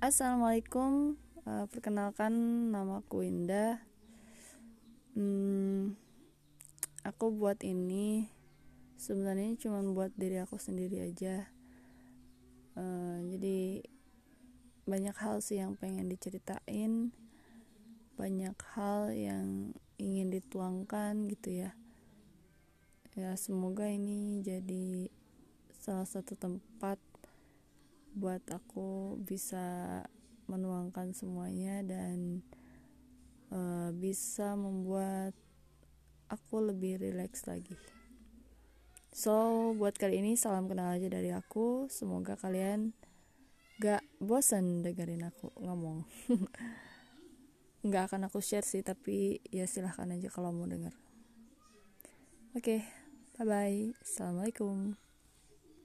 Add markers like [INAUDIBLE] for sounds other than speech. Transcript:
Assalamualaikum, uh, perkenalkan nama aku Indah. Hmm, aku buat ini sebenarnya cuma buat diri aku sendiri aja. Uh, jadi banyak hal sih yang pengen diceritain, banyak hal yang ingin dituangkan gitu ya. Ya semoga ini jadi salah satu tempat buat aku bisa menuangkan semuanya dan uh, bisa membuat aku lebih rileks lagi. So, buat kali ini salam kenal aja dari aku. Semoga kalian gak bosan dengerin aku ngomong. [LAUGHS] Gak akan aku share sih, tapi ya silahkan aja kalau mau denger. Oke, okay, bye-bye. Assalamualaikum.